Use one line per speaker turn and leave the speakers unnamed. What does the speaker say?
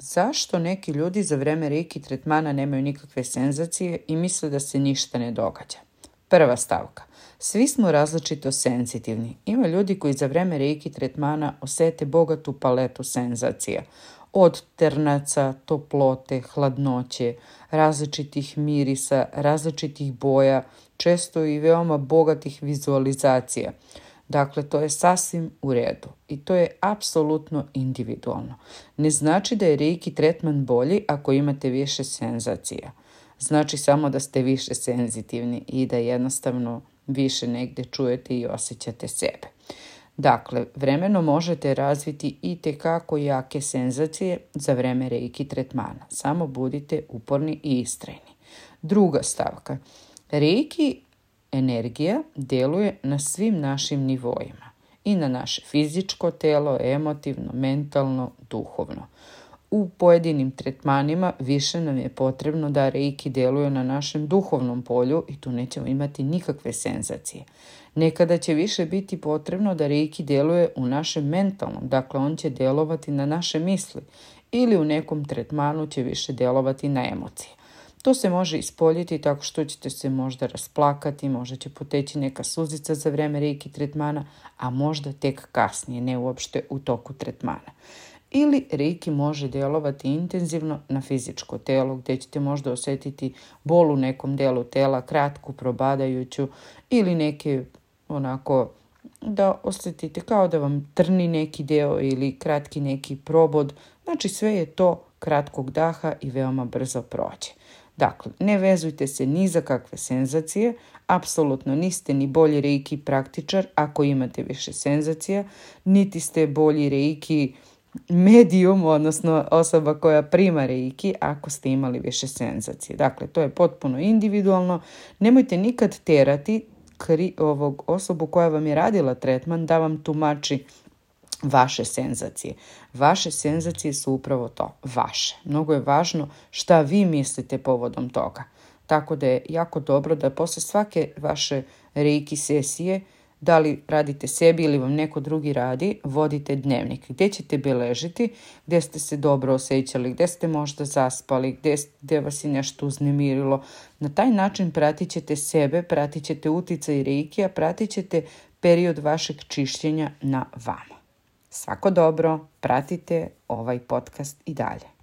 Zašto neki ljudi za vreme reiki tretmana nemaju nikakve senzacije i misle da se ništa ne događa? Prva stavka. Svi smo različito senzitivni. Ima ljudi koji za vreme reiki tretmana osete bogatu paletu senzacija. Od ternaca, toplote, hladnoće, različitih mirisa, različitih boja, često i veoma bogatih vizualizacija – Dakle, to je sasvim u redu i to je apsolutno individualno. Ne znači da je reiki tretman bolji ako imate više senzacija. Znači samo da ste više senzitivni i da jednostavno više negde čujete i osjećate sebe. Dakle, vremeno možete razviti i tekako jake senzacije za vreme reiki tretmana. Samo budite uporni i istrajni. Druga stavka. Reiki energija deluje na svim našim nivoima i na naše fizičko telo, emotivno, mentalno, duhovno. U pojedinim tretmanima više nam je potrebno da reiki deluje na našem duhovnom polju i tu nećemo imati nikakve senzacije. Nekada će više biti potrebno da reiki deluje u našem mentalnom, dakle on će delovati na naše misli ili u nekom tretmanu će više delovati na emocije. To se može ispoljiti tako što ćete se možda rasplakati, možda će poteći neka suzica za vreme reiki tretmana, a možda tek kasnije, ne uopšte u toku tretmana. Ili reiki može delovati intenzivno na fizičko telo gdje ćete možda osjetiti bol u nekom delu tela, kratku, probadajuću ili neke onako da osjetite kao da vam trni neki deo ili kratki neki probod. Znači sve je to kratkog daha i veoma brzo prođe. Dakle, ne vezujte se ni za kakve senzacije, apsolutno niste ni bolji reiki praktičar ako imate više senzacija, niti ste bolji reiki medijum, odnosno osoba koja prima reiki ako ste imali više senzacije. Dakle, to je potpuno individualno. Nemojte nikad terati kri, ovog osobu koja vam je radila tretman da vam tumači vaše senzacije. Vaše senzacije su upravo to, vaše. Mnogo je važno šta vi mislite povodom toga. Tako da je jako dobro da posle svake vaše reiki sesije, da li radite sebi ili vam neko drugi radi, vodite dnevnik. Gde ćete beležiti, gde ste se dobro osjećali, gde ste možda zaspali, gde, gdje vas je nešto uznemirilo. Na taj način pratit ćete sebe, pratit ćete uticaj reiki, a pratit ćete period vašeg čišćenja na vama. Svako dobro, pratite ovaj podcast i dalje.